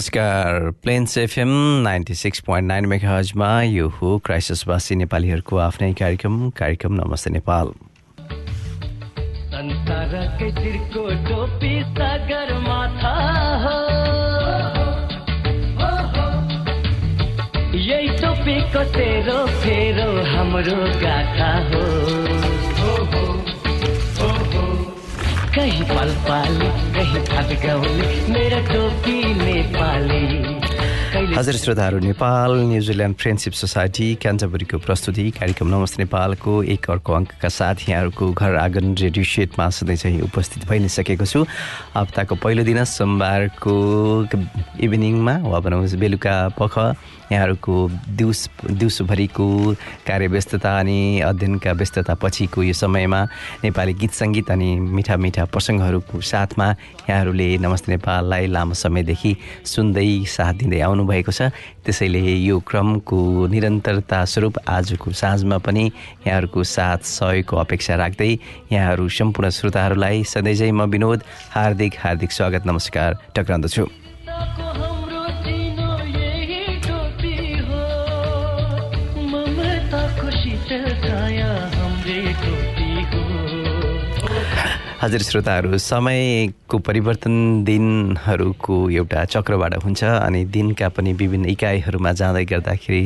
नमस्कार। Plains FM ninety six point nine मेघाजमा यो हो क्राइसिसवासी नेपालीहरूको आफ्नै कार्यक्रम कार्यक्रम नमस्ते नेपाल। टोपी यही टोपीको तेरो फेरो हाम्रो गाथा हो। कहीँ पालपाली कहीँ भागौली मेरो टोपी नेपाली हजुर श्रोताहरू Nepal New Zealand friendship society क्यान्टबरीको प्रस्तुति कार्यक्रम नमस्ते नेपालको एक अर्को अङ्कका साथ यहाँहरूको घर आँगन रेडियो सेटमा सधैँ चाहिँ उपस्थित भइ नै सकेको छु। हप्ताको पहिलो दिन सोमबारको इभिनिङमा वा भनौँ बेलुका पख यहाँहरूको दिउस दिउँसोभरिको कार्यव्यस्तता अनि अध्ययनका व्यस्तता पछिको यो समयमा नेपाली गीत सङ्गीत अनि मिठा मिठा प्रसङ्गहरूको साथमा यहाँहरूले नमस्ते नेपाललाई लामो समयदेखि सुन्दै साथ दिँदै आउनुभएको छ। त्यसैले यो क्रमको निरन्तरता स्वरूप आजको साँझमा पनि यहाँहरूको साथ सहयोगको अपेक्षा राख्दै यहाँहरू सम्पूर्ण श्रोताहरूलाई सधैँझै म विनोद हार्दिक हार्दिक स्वागत नमस्कार टक्राउँदछु। हजुर श्रोताहरू समयको परिवर्तन दिनहरूको एउटा चक्रबाट हुन्छ अनि दिनका पनि विभिन्न इकाइहरूमा जाँदै गर्दाखेरि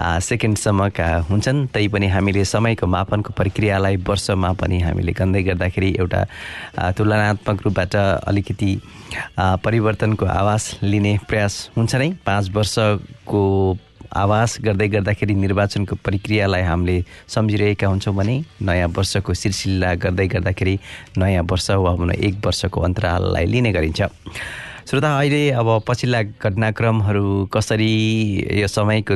सेकेन्डसम्मका हुन्छन्। तैपनि हामीले समयको मापनको प्रक्रियालाई वर्षमा पनि हामीले गन्दै गर्दाखेरि एउटा तुलनात्मक रूपबाट अलिकति परिवर्तनको आवाज लिने प्रयास हुन्छ नै। पाँच वर्षको आवास गर्दै गर्दाखेरि निर्वाचनको प्रक्रियालाई हामीले सम्झिरहेका हुन्छौँ भने नयाँ वर्षको सिलसिला गर्दै गर्दाखेरि नयाँ वर्ष वा भनौँ एक वर्षको अन्तराललाई लिने गरिन्छ। श्रोता अहिले अब पछिल्ला घटनाक्रमहरू कसरी यो समयको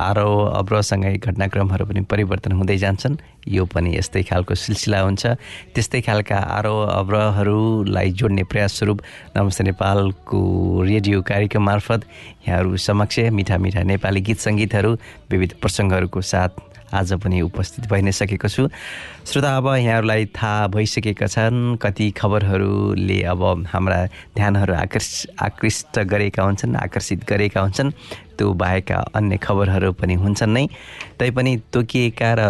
आरोह अवरोहसँगै घटनाक्रमहरू पनि परिवर्तन हुँदै जान्छन्। यो पनि यस्तै खालको सिलसिला हुन्छ। त्यस्तै खालका आरोह अवरोहहरूलाई जोड्ने प्रयास स्वरूप नमस्ते नेपालको रेडियो कार्यक्रम मार्फत यहाँहरू समक्ष मिठा मिठा नेपाली गीत सङ्गीतहरू विविध प्रसङ्गहरूको साथ आज पनि उपस्थित भइ नै सकेको छु। श्रोता अब यहाँहरूलाई थाहा भइसकेका छन् कति खबरहरूले अब हाम्रा ध्यानहरू आकर्ष आकृष्ट गरेका हुन्छन् आकर्षित गरेका हुन्छन्। त्यो बाहेकका अन्य खबरहरू पनि हुन्छन् नै। तैपनि तोकिएका र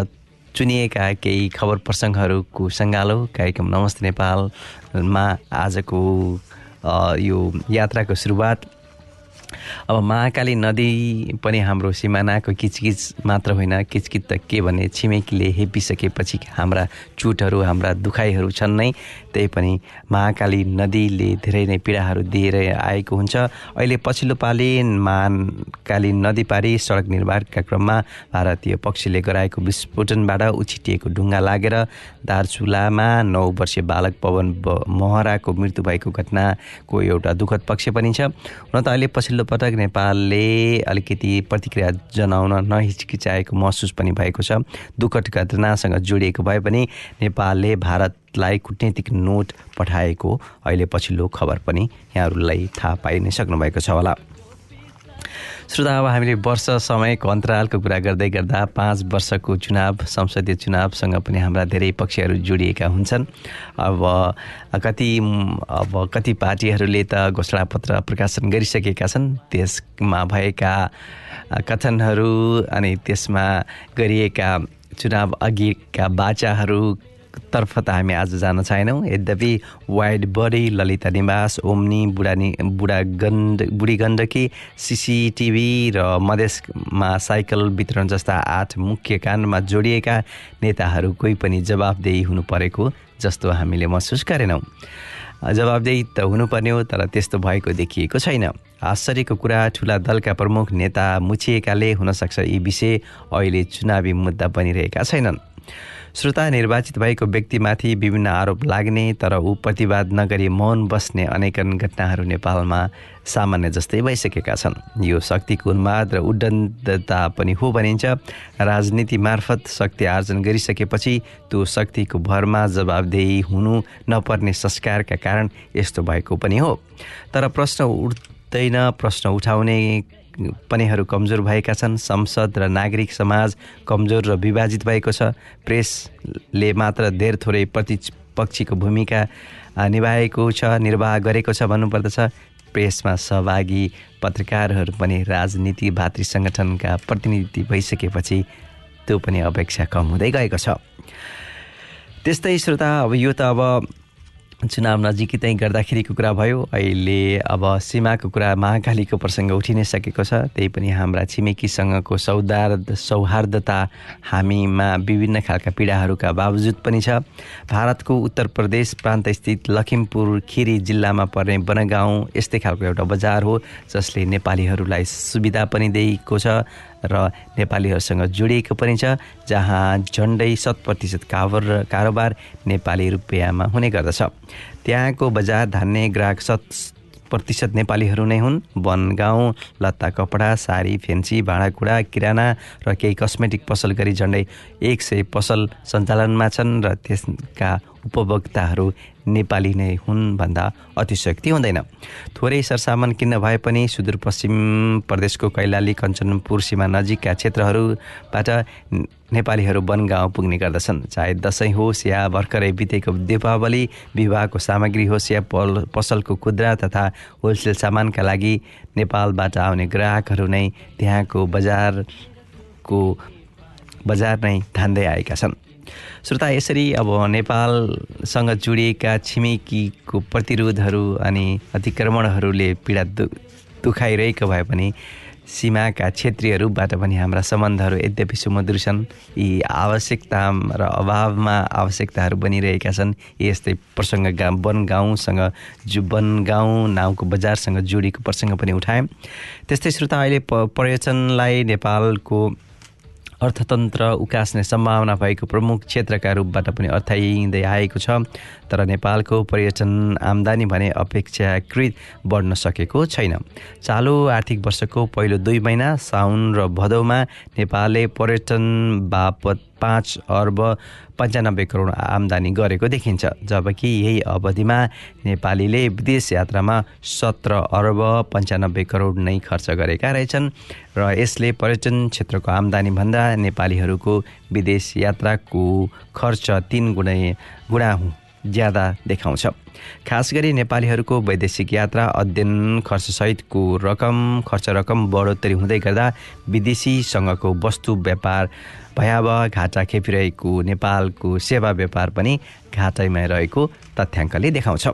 चुनिएका केही खबर प्रसङ्गहरूको सङ्गालो कार्यक्रम नमस्ते नेपालमा आजको यो यात्राको सुरुवात। अब महाकाली नदी पनि हाम्रो सिमानाको किचकिच मात्र होइन किचकिच त के भने छिमेकीले हेपिसकेपछि हाम्रा चुटहरू हाम्रा दुखाइहरू छन् नै। त्यही पनि महाकाली नदीले धेरै नै पीडाहरू दिएर आएको हुन्छ। अहिले पछिल्लो पालि महाकाली नदी पारी सडक निर्माणका क्रममा भारतीय पक्षले गराएको विस्फोटनबाट उछिटिएको ढुङ्गा लागेर दार्चुलामा नौ वर्षीय बालक पवन महराको मृत्यु भएको घटनाको एउटा दुःखद पक्ष पनि छ। हुन त अहिले पछिल्लो पटक नेपालले अलिकति प्रतिक्रिया जनाउन नहिचकिचाएको महसुस पनि भएको छ। दुःखद घटनासँग जोडिएको भए पनि नेपालले भारतलाई कुटनीतिक नोट पठाएको अहिले पछिल्लो खबर पनि यहाँहरूलाई थाहा पाइ नै सक्नुभएको छ होला। श्रोता अब हामीले वर्ष समयको अन्तरालको कुरा गर्दै गर्दा पाँच वर्षको चुनाव संसदीय चुनावसँग पनि हाम्रा धेरै पक्षहरू जोडिएका हुन्छन्। अब कति अब कति पार्टीहरूले त घोषणापत्र प्रकाशन गरिसकेका छन् त्यसमा भएका कथनहरू अनि त्यसमा गरिएका चुनाव अघिका बाचाहरू तर्फ त हामी आज जान छैनौँ। यद्यपि वाइड बडी ललिता निवास ओम्नी बुढानी बुढा गण्ड बुढी गण्डकी सिसिटिभी र मधेसमा साइकल वितरण जस्ता आठ मुख्य काण्डमा जोडिएका नेताहरू कोही पनि जवाबदेही हुनु परेको जस्तो हामीले महसुस गरेनौँ। जवाबदेही त हुनुपर्ने हो तर त्यस्तो भएको देखिएको छैन। आश्चर्यको कुरा ठुला दलका प्रमुख नेता मुछिएकाले हुनसक्छ यी विषय अहिले चुनावी मुद्दा बनिरहेका छैनन्। श्रोता निर्वाचित भएको व्यक्तिमाथि विभिन्न आरोप लाग्ने तर ऊ प्रतिवाद नगरी मौन बस्ने अनेकन घटनाहरू नेपालमा सामान्य जस्तै भइसकेका छन्। यो शक्तिको उन्माद र उड्डन्तता पनि हो भनिन्छ। राजनीति मार्फत शक्ति आर्जन गरिसकेपछि त्यो शक्तिको भरमा जवाबदेही हुनु नपर्ने संस्कारका कारण यस्तो भएको पनि हो। तर प्रश्न उठ्दैन प्रश्न उठाउने पनिहरू कमजोर भएका छन्। संसद र नागरिक समाज कमजोर र विभाजित भएको छ। प्रेसले मात्र धेर थोरै प्रतिपक्षीको भूमिका निभाएको छ निर्वाह गरेको छ भन्नुपर्दछ। प्रेसमा सहभागी पत्रकारहरू पनि राजनीति भातृ सङ्गठनका प्रतिनिधि भइसकेपछि त्यो पनि अपेक्षा कम हुँदै गएको छ। त्यस्तै श्रोता अब यो त अब चुनाव नजिकै गर्दाखेरिको कुरा भयो। अहिले अब सीमाको कुरा महाकालीको प्रसङ्ग उठि नै सकेको छ। त्यही पनि हाम्रा छिमेकीसँगको सौदार्द सौहार्दता हामीमा विभिन्न खालका पीडाहरूका बावजुद पनि छ। भारतको उत्तर प्रदेश प्रान्तस्थित लखिमपुर खिरी जिल्लामा पर्ने बनगाउँ यस्तै खालको एउटा बजार हो जसले नेपालीहरूलाई सुविधा पनि दिएको छ। र नेपालीहरूसँग जोडिएको पनि छ जहाँ झन्डै शत प्रतिशत काबर कारोबार नेपाली रुपियाँमा हुने गर्दछ। त्यहाँको बजार धान्ने ग्राहक शत प्रतिशत नेपालीहरू नै हुन्। बनगाउँ लत्ता कपडा साडी फेन्सी भाँडाकुँडा किराना र केही कस्मेटिक पसल गरी झन्डै एक सय पसल सञ्चालनमा छन् र त्यसका उपभोक्ताहरू नेपाली नै हुन् भन्दा अतिशक्ति हुँदैन। थोरै सरसामान किन्न भए पनि सुदूरपश्चिम प्रदेशको कैलाली कञ्चनपुर सीमा नजिकका क्षेत्रहरूबाट नेपालीहरू बनगाउँ पुग्ने गर्दछन्। चाहे दसैँ होस् या भर्खरै बितेको दीपावली विवाहको सामग्री होस् या पल पसलको खुद्रा तथा होलसेल सामानका लागि नेपालबाट आउने ग्राहकहरू नै त्यहाँको बजारको बजार नै धान्दै आएका छन्। श्रोता यसरी अब नेपालसँग जोडिएका छिमेकीको प्रतिरोधहरू अनि अतिक्रमणहरूले पीडा दु दुखाइरहेको भए पनि सीमाका क्षेत्रीहरूबाट पनि हाम्रा सम्बन्धहरू यद्यपि सुमधुर छन् यी आवश्यकता र अभावमा आवश्यकताहरू बनिरहेका छन् यस्तै प्रसङ्ग गा वन गाउँसँग जो वन गाउँ नाउँको बजारसँग जोडिएको प्रसङ्ग पनि उठाएँ। त्यस्तै श्रोता अहिले प पर्यटनलाई नेपालको अर्थतन्त्र उकास्ने सम्भावना भएको प्रमुख क्षेत्रका रूपबाट पनि अर्थाइँदै आएको छ। तर नेपालको पर्यटन आम्दानी भने अपेक्षाकृत बढ्न सकेको छैन। चालु आर्थिक वर्षको पहिलो दुई महिना साउन र भदौमा नेपालले पर्यटन बापत पाँच अर्ब पन्चानब्बे करोड आम्दानी गरेको देखिन्छ। जबकि यही अवधिमा नेपालीले विदेश यात्रामा सत्र अर्ब पन्चानब्बे करोड नै खर्च गरेका रहेछन् र यसले पर्यटन क्षेत्रको आम्दानीभन्दा नेपालीहरूको विदेश यात्राको खर्च तिन गुणै गुणा ज्यादा देखाउँछ। खास गरी नेपालीहरूको वैदेशिक यात्रा अध्ययन खर्चसहितको रकम खर्च रकम बढोत्तरी हुँदै गर्दा विदेशीसँगको वस्तु व्यापार भयावह घाटा खेपिरहेको नेपालको सेवा व्यापार पनि घाटैमा रहेको तथ्याङ्कले देखाउँछ।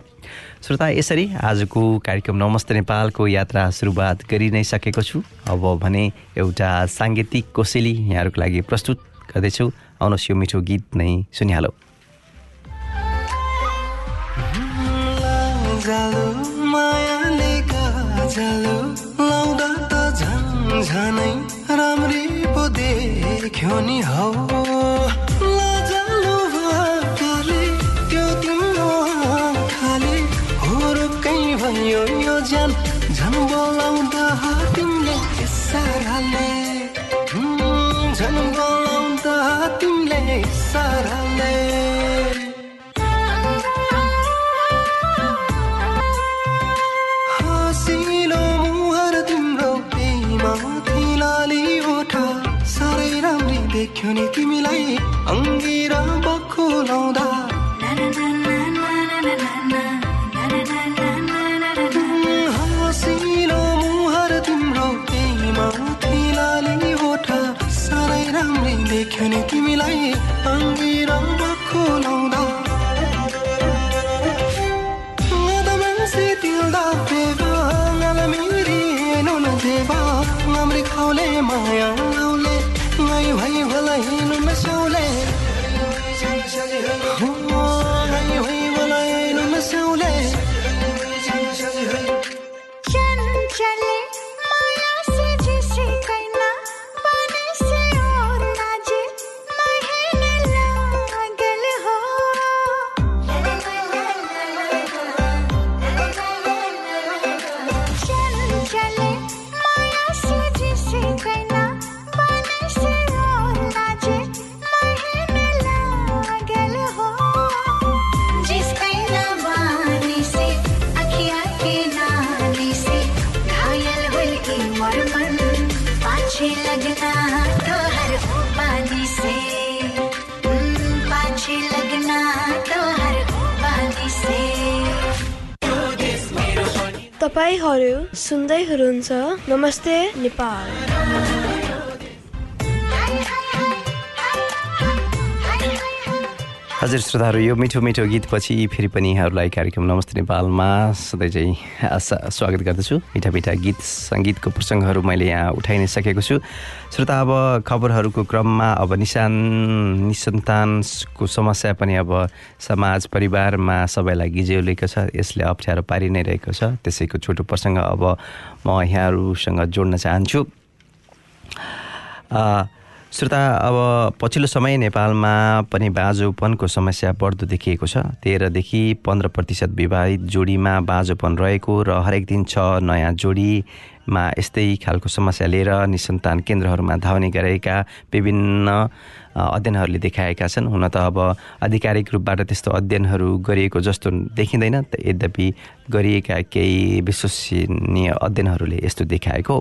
श्रोता यसरी आजको कार्यक्रम नमस्ते नेपालको यात्रा सुरुवात गरि नै सकेको छु। अब भने एउटा साङ्गीतिक कोसेली यहाँहरूको लागि प्रस्तुत गर्दैछु। आउनुहोस् यो मिठो गीत नै सुनिहालौँ। देख्यो नि हौ। देख्यो नि तिमीलाई अङ्गिर बक्खु लाउँदा हुनुहुन्छ नमस्ते नेपाल हजुर श्रोताहरू यो मिठो मिठो गीतपछि फेरि पनि यहाँहरूलाई कार्यक्रम नमस्ते नेपालमा सधैँ चाहिँ स- स्वागत गर्दछु। मिठा मिठा गीत सङ्गीतको प्रसङ्गहरू मैले यहाँ उठाइ नै सकेको छु। श्रोता अब खबरहरूको क्रममा अब निशान निसन्तानको समस्या पनि अब समाज परिवारमा सबैलाई गिज्यौलेको छ यसले अप्ठ्यारो पारि नै रहेको छ। त्यसैको छोटो प्रसङ्ग अब म यहाँहरूसँग जोड्न चाहन्छु। श्रोता अब पछिल्लो समय नेपालमा पनि बाँझोपनको समस्या बढ्दो देखिएको छ। तेह्रदेखि पन्ध्र प्रतिशत विवाहित जोडीमा बाँझोपन रहेको र हरेक दिन छ नयाँ जोडीमा यस्तै खालको समस्या लिएर निसन्तान केन्द्रहरूमा धाउने गरेका विभिन्न अध्ययनहरूले देखाएका छन् हुन त अब आधिकारिक रूपबाट त्यस्तो अध्ययनहरू गरिएको जस्तो देखिँदैन त यद्यपि गरिएका केही विश्वसनीय अध्ययनहरूले यस्तो देखाएको।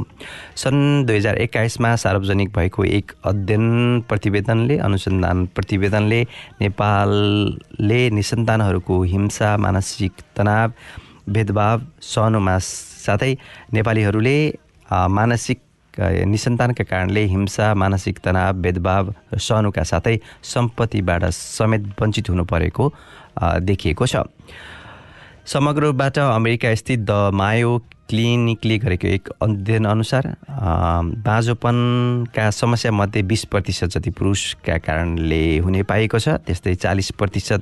सन् दुई हजार एक्काइसमा सार्वजनिक भएको एक अध्ययन प्रतिवेदनले अनुसन्धान प्रतिवेदनले नेपालले निसन्तानहरूको हिंसा मानसिक तनाव भेदभाव सहनुमा साथै नेपालीहरूले मानसिक निसन्तानका कारणले हिंसा मानसिक तनाव भेदभाव सहनुका साथै सम्पत्तिबाट समेत वञ्चित हुनु परेको देखिएको छ। समग्र रूपबाट अमेरिका स्थित द मायो क्लिनिकले गरेको एक अध्ययन अनुसार अ, बाँझोपनका समस्यामध्ये बिस प्रतिशत जति पुरुषका कारणले हुने पाइएको छ त्यस्तै चालिस प्रतिशत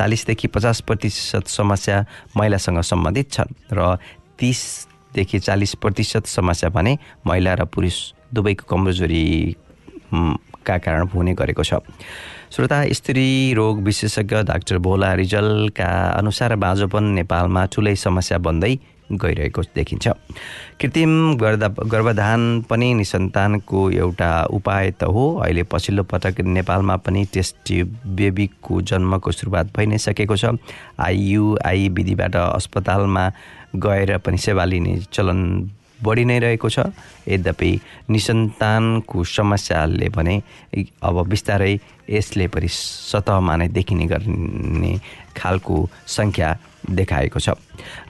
चालिसदेखि पचास प्रतिशत समस्या महिलासँग सम्बन्धित छन् र तिसदेखि चालिस प्रतिशत समस्या भने महिला र पुरुष दुवैको कमजोरी उम्, का कारण हुने गरेको छ। श्रोता स्त्री रोग विशेषज्ञ डाक्टर भोला रिजलका अनुसार बाँझोपन नेपालमा ठुलै समस्या बन्दै गइरहेको देखिन्छ। कृत्रिम गर्दा गर्भधान पनि निसन्तानको एउटा उपाय त हो। अहिले पछिल्लो पटक नेपालमा पनि टेस्ट बेबीको जन्मको सुरुवात भइ नै सकेको छ। आइयुआई विधिबाट अस्पतालमा गएर पनि सेवा लिने चलन बढी नै रहेको छ। यद्यपि निसन्तानको समस्याले भने अब बिस्तारै यसले पनि सतहमा नै देखिने गर्ने खालको सङ्ख्या देखाएको छ।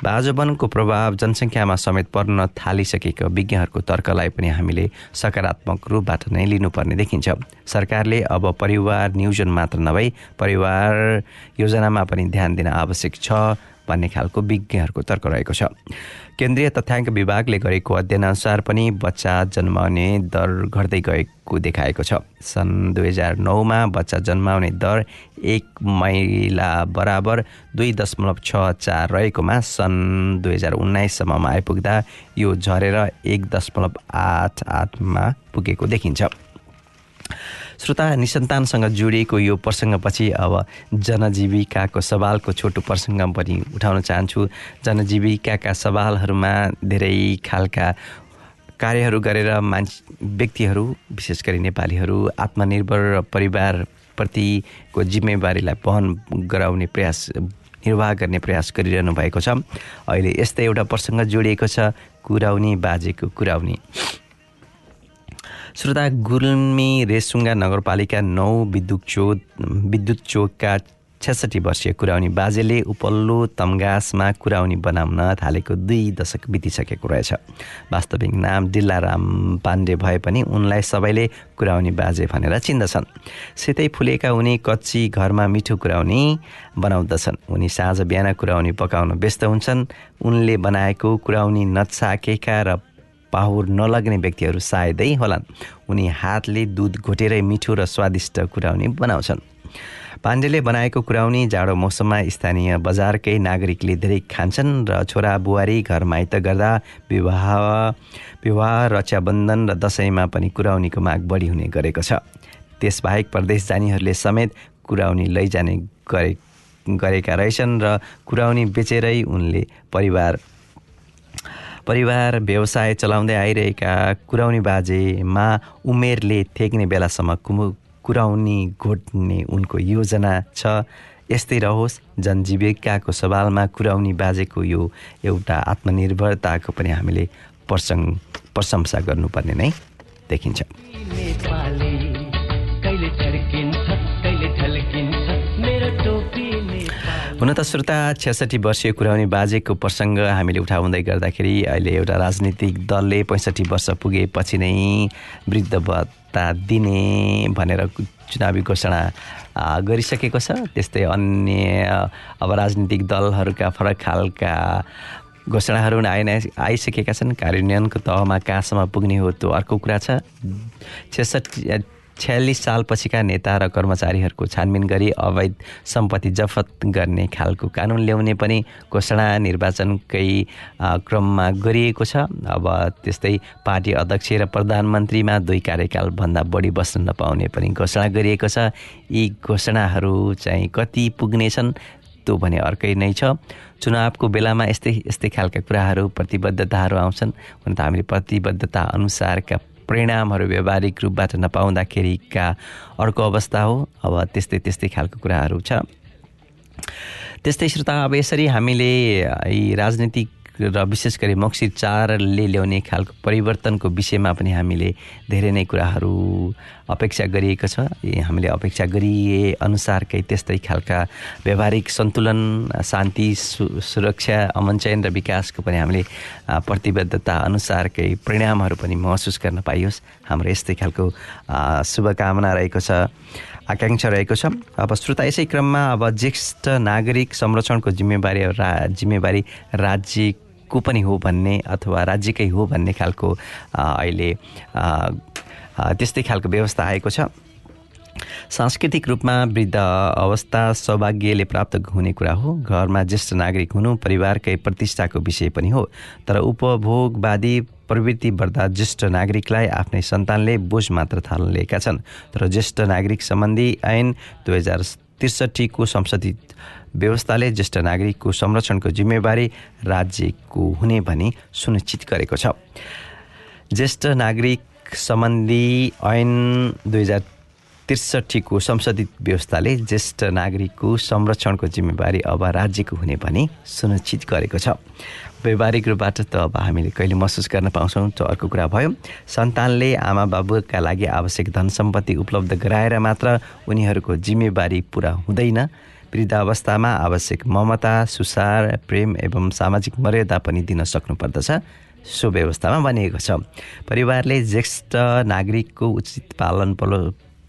बाजोवनको प्रभाव जनसङ्ख्यामा समेत पर्न थालिसकेको विज्ञहरूको तर्कलाई पनि हामीले सकारात्मक रूपबाट नै लिनुपर्ने देखिन्छ। सरकारले अब परिवार नियोजन मात्र नभई परिवार योजनामा पनि ध्यान दिन आवश्यक छ। भन्ने खालको विज्ञहरूको तर्क रहेको छ। केन्द्रीय तथ्याङ्क विभागले गरेको अध्ययनअनुसार पनि बच्चा जन्माउने दर घट्दै गएको देखाएको छ। सन् दुई हजार नौमा बच्चा जन्माउने दर एक महिला बराबर दुई दशमलव छ चार रहेकोमा सन् दुई हजार उन्नाइससम्ममा आइपुग्दा यो झरेर एक दशमलव आठ आठमा पुगेको देखिन्छ। श्रोता निसन्तानसँग जोडिएको यो प्रसङ्गपछि अब जनजीविकाको सवालको छोटो प्रसङ्ग पनि उठाउन चाहन्छु। जनजीविकाका सवालहरूमा धेरै खालका कार्यहरू गरेर मान्छे व्यक्तिहरू विशेष गरी नेपालीहरू आत्मनिर्भर र परिवारप्रतिको जिम्मेवारीलाई वहन गराउने प्रयास निर्वाह गर्ने प्रयास गरिरहनु भएको छ। अहिले यस्तै एउटा प्रसङ्ग जोडिएको छ कुराउनी बाजेको कुराउनी। श्रोता गुल्मी रेसुङ्गा नगरपालिका नौ विद्युत चोक विद्युत चोकका छ्यासठी वर्षीय कुराउनी बाजेले उपल्लो तमगासमा कुराउनी बनाउन थालेको दुई दशक बितिसकेको रहेछ। वास्तविक नाम डिल्लाराम पाण्डे भए पनि उनलाई सबैले कुराउनी बाजे भनेर चिन्दछन्। सेतै फुलेका उनी कच्ची घरमा मिठो कुराउनी बनाउँदछन्। उनी साँझ बिहान कुराउनी पकाउन व्यस्त हुन्छन्। उनले बनाएको कुराउनी नचाकेका र पाहुर नलग्ने व्यक्तिहरू सायदै होलान्। उनी हातले दुध घोटेरै मिठो र स्वादिष्ट कुराउनी बनाउँछन्। पाण्डेले बनाएको कुराउनी जाडो मौसममा स्थानीय बजारकै नागरिकले धेरै खान्छन् र छोरा बुहारी घर माइत गर्दा विवाह विवाह रक्षाबन्धन र दसैँमा पनि कुराउनीको माग बढी हुने गरेको छ। त्यसबाहेक प्रदेश जानेहरूले समेत कुराउनी लैजाने गरे गरेका रहेछन् र कुराउनी बेचेरै उनले परिवार परिवार व्यवसाय चलाउँदै आइरहेका कुराउनी बाजेमा उमेरले थेक्ने बेलासम्म कुमु कुराउनी घोट्ने उनको योजना छ। यस्तै रहोस् जनजीविकाको सवालमा कुराउनी बाजेको यो एउटा आत्मनिर्भरताको पनि हामीले प्रसङ्ग प्रशंसा गर्नुपर्ने नै देखिन्छ। हुन त श्रोता छ्यासठी वर्षीय कुराउने बाजेको प्रसङ्ग हामीले उठाउँदै गर्दाखेरि अहिले एउटा राजनीतिक दलले पैँसठी वर्ष पुगेपछि नै वृद्ध भत्ता दिने भनेर चुनावी घोषणा गरिसकेको छ। त्यस्तै अन्य अब राजनीतिक दलहरूका फरक खालका घोषणाहरू आइ नै आइसकेका छन्। कार्यान्वयनको तहमा कहाँसम्म पुग्ने हो त्यो अर्को कुरा छ। छेसठी छयालिस सालपछिका नेता र कर्मचारीहरूको छानबिन गरी अवैध सम्पत्ति जफत गर्ने खालको कानुन ल्याउने पनि घोषणा निर्वाचनकै क्रममा गरिएको छ। अब त्यस्तै पार्टी अध्यक्ष र प्रधानमन्त्रीमा दुई कार्यकालभन्दा बढी बस्न नपाउने पनि घोषणा गरिएको छ। यी घोषणाहरू चाहिँ कति पुग्नेछन् त्यो भने अर्कै नै छ। चुनावको बेलामा यस्तै यस्तै खालका कुराहरू प्रतिबद्धताहरू आउँछन्। हुन त हामीले प्रतिबद्धता अनुसारका परिणामहरू व्यावहारिक रूपबाट नपाउँदाखेरिका अर्को अवस्था हो। अब त्यस्तै त्यस्तै खालको कुराहरू छ। त्यस्तै श्रोता अब यसरी हामीले यी राजनीतिक र विशेष गरी मक्सिर चारले ल्याउने खालको परिवर्तनको विषयमा पनि हामीले धेरै नै कुराहरू अपेक्षा गरिएको छ। हामीले अपेक्षा गरिए अनुसारकै त्यस्तै खालका व्यावहारिक सन्तुलन शान्ति सु सुरक्षा अमन चयन र विकासको पनि हामीले प्रतिबद्धता अनुसारकै परिणामहरू पनि महसुस गर्न पाइयोस्। हाम्रो यस्तै खालको शुभकामना रहेको छ आकाङ्क्षा रहेको छ। अब श्रोता यसै क्रममा अब ज्येष्ठ नागरिक संरक्षणको जिम्मेवारी रा जिम्मेवारी राज्यको पनि हो भन्ने अथवा राज्यकै हो भन्ने खालको अहिले त्यस्तै खालको व्यवस्था आएको छ। सांस्कृतिक रूपमा वृद्ध अवस्था सौभाग्यले प्राप्त हुने कुरा हो। घरमा ज्येष्ठ नागरिक हुनु परिवारकै प्रतिष्ठाको विषय पनि हो। तर उपभोगवादी प्रवृत्ति बढ्दा ज्येष्ठ नागरिकलाई आफ्नै सन्तानले बोझ मात्र थाल्न छन्। तर ज्येष्ठ नागरिक सम्बन्धी ऐन दुई हजार त्रिसठीको संसदीय व्यवस्थाले ज्येष्ठ नागरिकको संरक्षणको जिम्मेवारी राज्यको हुने भनी सुनिश्चित गरेको छ। ज्येष्ठ नागरिक सम्बन्धी ऐन दुई हजार त्रिसठीको संसदीय व्यवस्थाले ज्येष्ठ नागरिकको संरक्षणको जिम्मेवारी अब राज्यको हुने भनी सुनिश्चित गरेको छ। व्यवहारिक रूपबाट त अब हामीले कहिले महसुस गर्न पाउँछौँ त्यो अर्को कुरा भयो। सन्तानले आमा बाबुका लागि आवश्यक धन सम्पत्ति उपलब्ध गराएर मात्र उनीहरूको जिम्मेवारी पुरा हुँदैन। वृद्धावस्थामा आवश्यक ममता सुसार प्रेम एवं सामाजिक मर्यादा पनि दिन सक्नुपर्दछ। सो व्यवस्थामा भनिएको छ। परिवारले ज्येष्ठ नागरिकको उचित पालन पोलो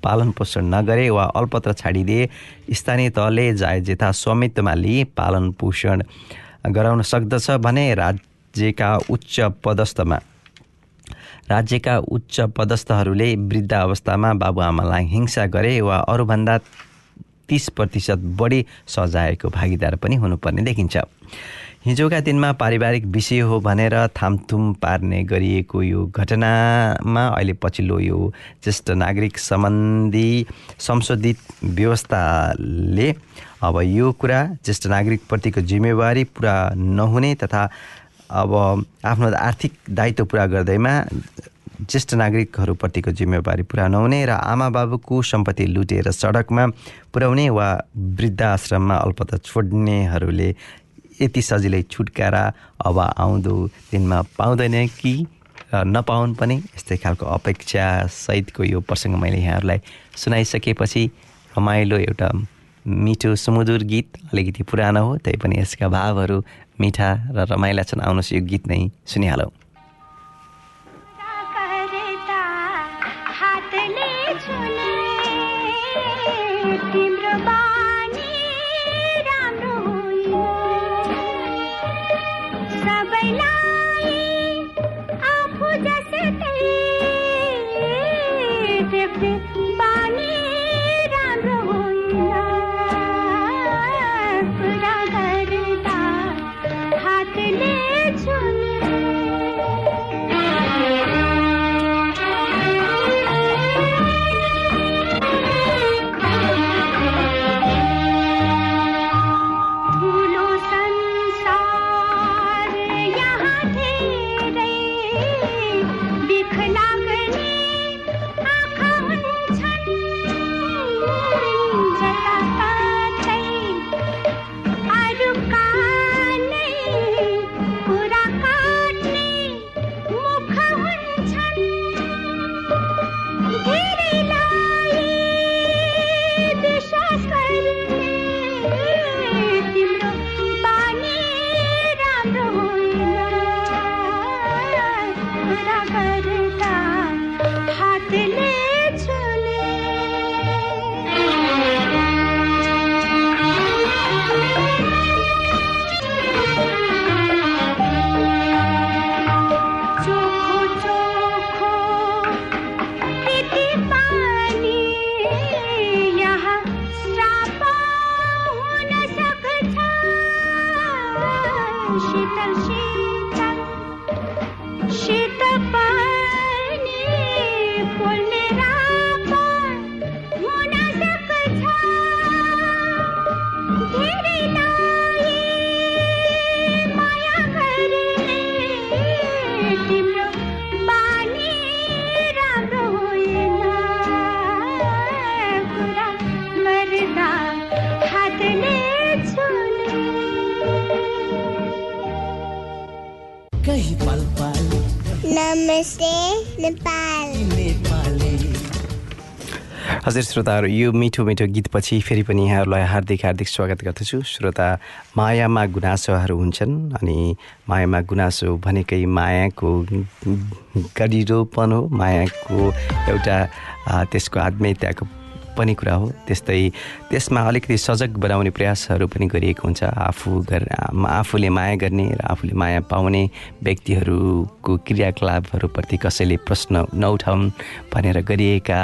पालन पोषण नगरे वा अल्पत्र छाडिदिए स्थानीय तहले जेथा स्वामित्वमा लिए पालन पोषण गराउन सक्दछ भने राज्यका उच्च पदस्थमा। राज्यका उच्च पदस्थहरूले वृद्ध अवस्थामा बाबुआमालाई हिंसा गरे वा अरूभन्दा तिस प्रतिशत बढी सजायको भागीदार पनि हुनुपर्ने देखिन्छ। हिजोका दिनमा पारिवारिक विषय हो भनेर थामथुम पार्ने गरिएको यो घटनामा अहिले पछिल्लो यो ज्येष्ठ नागरिक सम्बन्धी संशोधित व्यवस्थाले अब यो कुरा ज्येष्ठ नागरिकप्रतिको जिम्मेवारी पुरा नहुने तथा अब आफ्नो आर्थिक दायित्व पुरा गर्दैमा ज्येष्ठ नागरिकहरूप्रतिको जिम्मेवारी पुरा नहुने र आमा बाबुको सम्पत्ति लुटेर सडकमा पुर्याउने वा वृद्धाश्रममा अल्पत छोड्नेहरूले यति सजिलै छुटकारा अब आउँदो दिनमा पाउँदैन कि नपाउन् पनि यस्तै खालको अपेक्षा सहितको यो प्रसङ्ग मैले यहाँहरूलाई सुनाइसकेपछि रमाइलो एउटा मिठो सुमधुर गीत अलिकति पुरानो हो तैपनि यसका भावहरू मिठा र रमाइला छन्। आउनुहोस् यो गीत नै सुनिहालौँ। goodbye. कही नमस्ते नेपाल। हजुर श्रोताहरू यो मिठो मिठो गीतपछि फेरि पनि यहाँहरूलाई हार्दिक हार्दिक स्वागत गर्दछु। श्रोता मायामा गुनासोहरू हुन्छन् अनि मायामा गुनासो भनेकै मायाको गरिरोपन हो। मायाको एउटा त्यसको आत्मीयताको पनि कुरा हो। त्यस्तै त्यसमा अलिकति सजग बनाउने प्रयासहरू पनि गरिएको हुन्छ आफू घर आफूले माया गर्ने र आफूले माया पाउने व्यक्तिहरूको क्रियाकलापहरूप्रति कसैले प्रश्न नउठाउन् भनेर गरिएका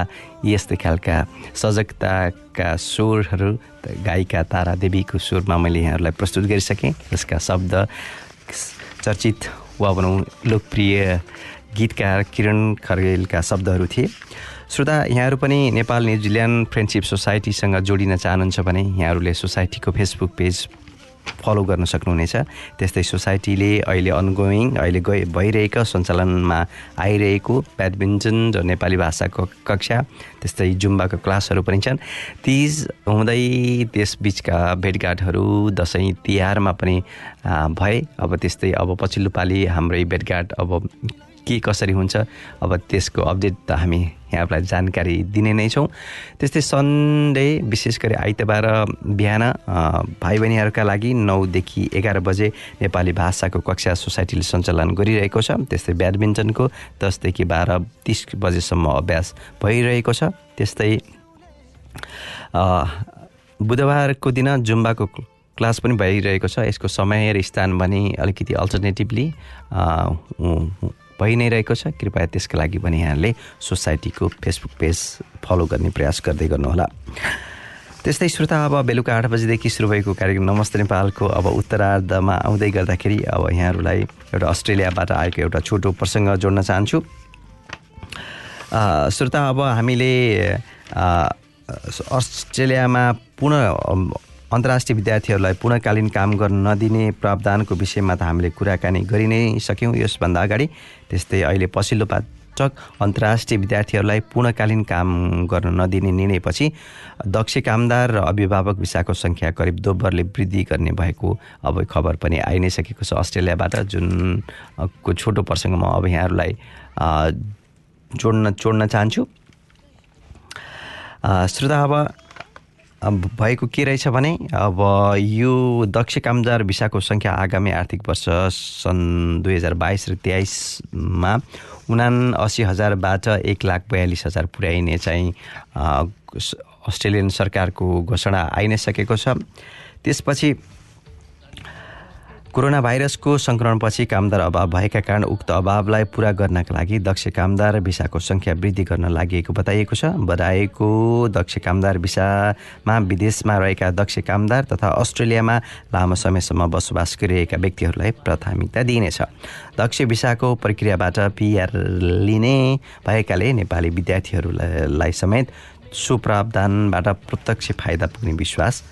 यस्तै खालका सजगताका स्वरहरू गायिका तारा देवीको स्वरमा मैले यहाँहरूलाई प्रस्तुत गरिसकेँ। जसका शब्द चर्चित वा भनौँ लोकप्रिय गीतकार किरण खर्गेलका शब्दहरू थिए। श्रोता यहाँहरू पनि नेपाल न्युजिल्यान्ड फ्रेन्डसिप सोसाइटीसँग जोडिन चाहनुहुन्छ भने यहाँहरूले सोसाइटीको फेसबुक पेज फलो गर्न सक्नुहुनेछ। त्यस्तै सोसाइटीले अहिले अनगोइङ अहिले गइ भइरहेको सञ्चालनमा आइरहेको ब्याडमिन्टन र नेपाली भाषाको कक्षा त्यस्तै जुम्बाको क्लासहरू पनि छन्। तिज हुँदै त्यसबिचका भेटघाटहरू दसैँ तिहारमा पनि भए। अब त्यस्तै अब पछिल्लो पालि हाम्रै भेटघाट अब के कसरी हुन्छ अब त्यसको अपडेट त हामी यहाँलाई जानकारी दिने नै छौँ। त्यस्तै सन्डे विशेष गरी आइतबार बिहान भाइ बहिनीहरूका लागि नौदेखि एघार बजे नेपाली भाषाको कक्षा सोसाइटीले सञ्चालन गरिरहेको छ। त्यस्तै ब्याडमिन्टनको दसदेखि बाह्र तिस बजेसम्म अभ्यास भइरहेको छ। त्यस्तै बुधबारको दिन जुम्बाको क्लास पनि भइरहेको छ। यसको समय र स्थान भने अलिकति अल्टरनेटिभली भइ नै रहेको छ। कृपया त्यसका लागि पनि यहाँले सोसाइटीको फेसबुक पेज फलो गर्ने प्रयास गर्दै गर्नुहोला। त्यस्तै श्रोता अब बेलुका आठ बजीदेखि सुरु भएको कार्यक्रम नमस्ते नेपालको अब उत्तरार्धमा आउँदै गर्दाखेरि अब यहाँहरूलाई एउटा अस्ट्रेलियाबाट आएको एउटा छोटो प्रसङ्ग जोड्न चाहन्छु। श्रोता अब हामीले अस्ट्रेलियामा पुनः अन्तर्राष्ट्रिय विद्यार्थीहरूलाई पूर्णकालीन काम गर्न नदिने प्रावधानको विषयमा त हामीले कुराकानी गरि नै सक्यौँ। यसभन्दा अगाडि त्यस्तै अहिले पछिल्लो पटक अन्तर्राष्ट्रिय विद्यार्थीहरूलाई पूर्णकालीन काम गर्न नदिने निर्णयपछि दक्ष कामदार र अभिभावक भिसाको सङ्ख्या करिब दोब्बरले वृद्धि गर्ने भएको अब खबर पनि आइ नै सकेको छ। अस्ट्रेलियाबाट जुन को छोटो प्रसङ्ग म अब यहाँहरूलाई जोड्न जोड्न चाहन्छु। श्रोता अब भएको के रहेछ भने अब यो दक्ष कामदार भिसाको सङ्ख्या आगामी आर्थिक वर्ष सन् दुई हजार बाइस र तेइसमा उना असी हजारबाट एक लाख बयालिस हजार पुर्याइने चाहिँ अस्ट्रेलियन सरकारको घोषणा आइ नै सकेको छ। त्यसपछि कोरोना भाइरसको सङ्क्रमणपछि कामदार अभाव भएका कारण उक्त अभावलाई पुरा गर्नका लागि दक्ष कामदार भिसाको सङ्ख्या वृद्धि गर्न लागि बताइएको छ। बढाएको दक्ष कामदार भिसामा विदेशमा रहेका दक्ष कामदार तथा अस्ट्रेलियामा लामो समयसम्म बसोबास गरिरहेका व्यक्तिहरूलाई प्राथमिकता दिइनेछ। दक्ष भिसाको प्रक्रियाबाट पिआर लिने भएकाले नेपाली विद्यार्थीहरूलाई समेत सो प्रावधानबाट प्रत्यक्ष फाइदा पुग्ने विश्वास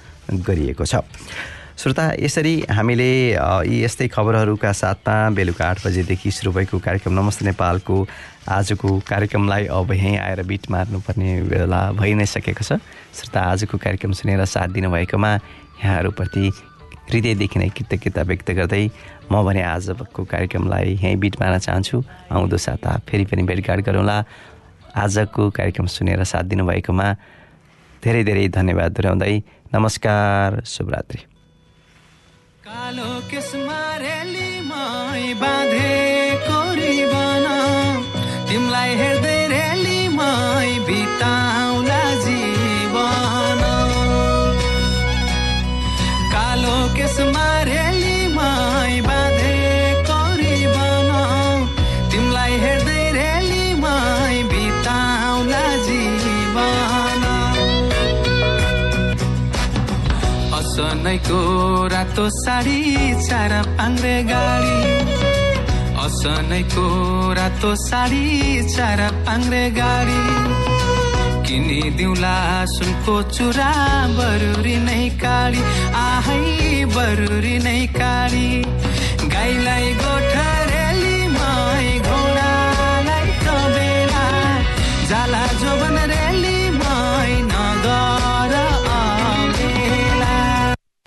गरिएको छ। श्रोता यसरी हामीले यी यस्तै खबरहरूका साथमा बेलुका आठ बजेदेखि सुरु भएको कार्यक्रम नमस्ते नेपालको आजको कार्यक्रमलाई अब यहीँ आएर बिट मार्नुपर्ने बेला भइ नै सकेको छ। श्रोता आजको कार्यक्रम सुनेर साथ दिनुभएकोमा यहाँहरूप्रति हृदयदेखि नै कृतज्ञता व्यक्त गर्दै म भने आजको कार्यक्रमलाई यहीँ बिट मार्न चाहन्छु। आउँदो साता फेरि पनि भेटघाट गरौँला। आजको कार्यक्रम सुनेर साथ दिनुभएकोमा धेरै धेरै धन्यवाद दोहोऱ्याउँदै नमस्कार शुभरात्रि। कालो केसमा रेलीमै बाँधेको रिबन तिमीलाई हेर्दै रेलीमै बिताउला जीवन। कालो केसमा असनैको रातो साडी चार पाङ्रे गाडी। असनैको रातो साडी चार पाङ्रे गाडी। किनिदिउँला सुनको चुरा बरुरी नै काडी। आहै बरुरी नै काडी।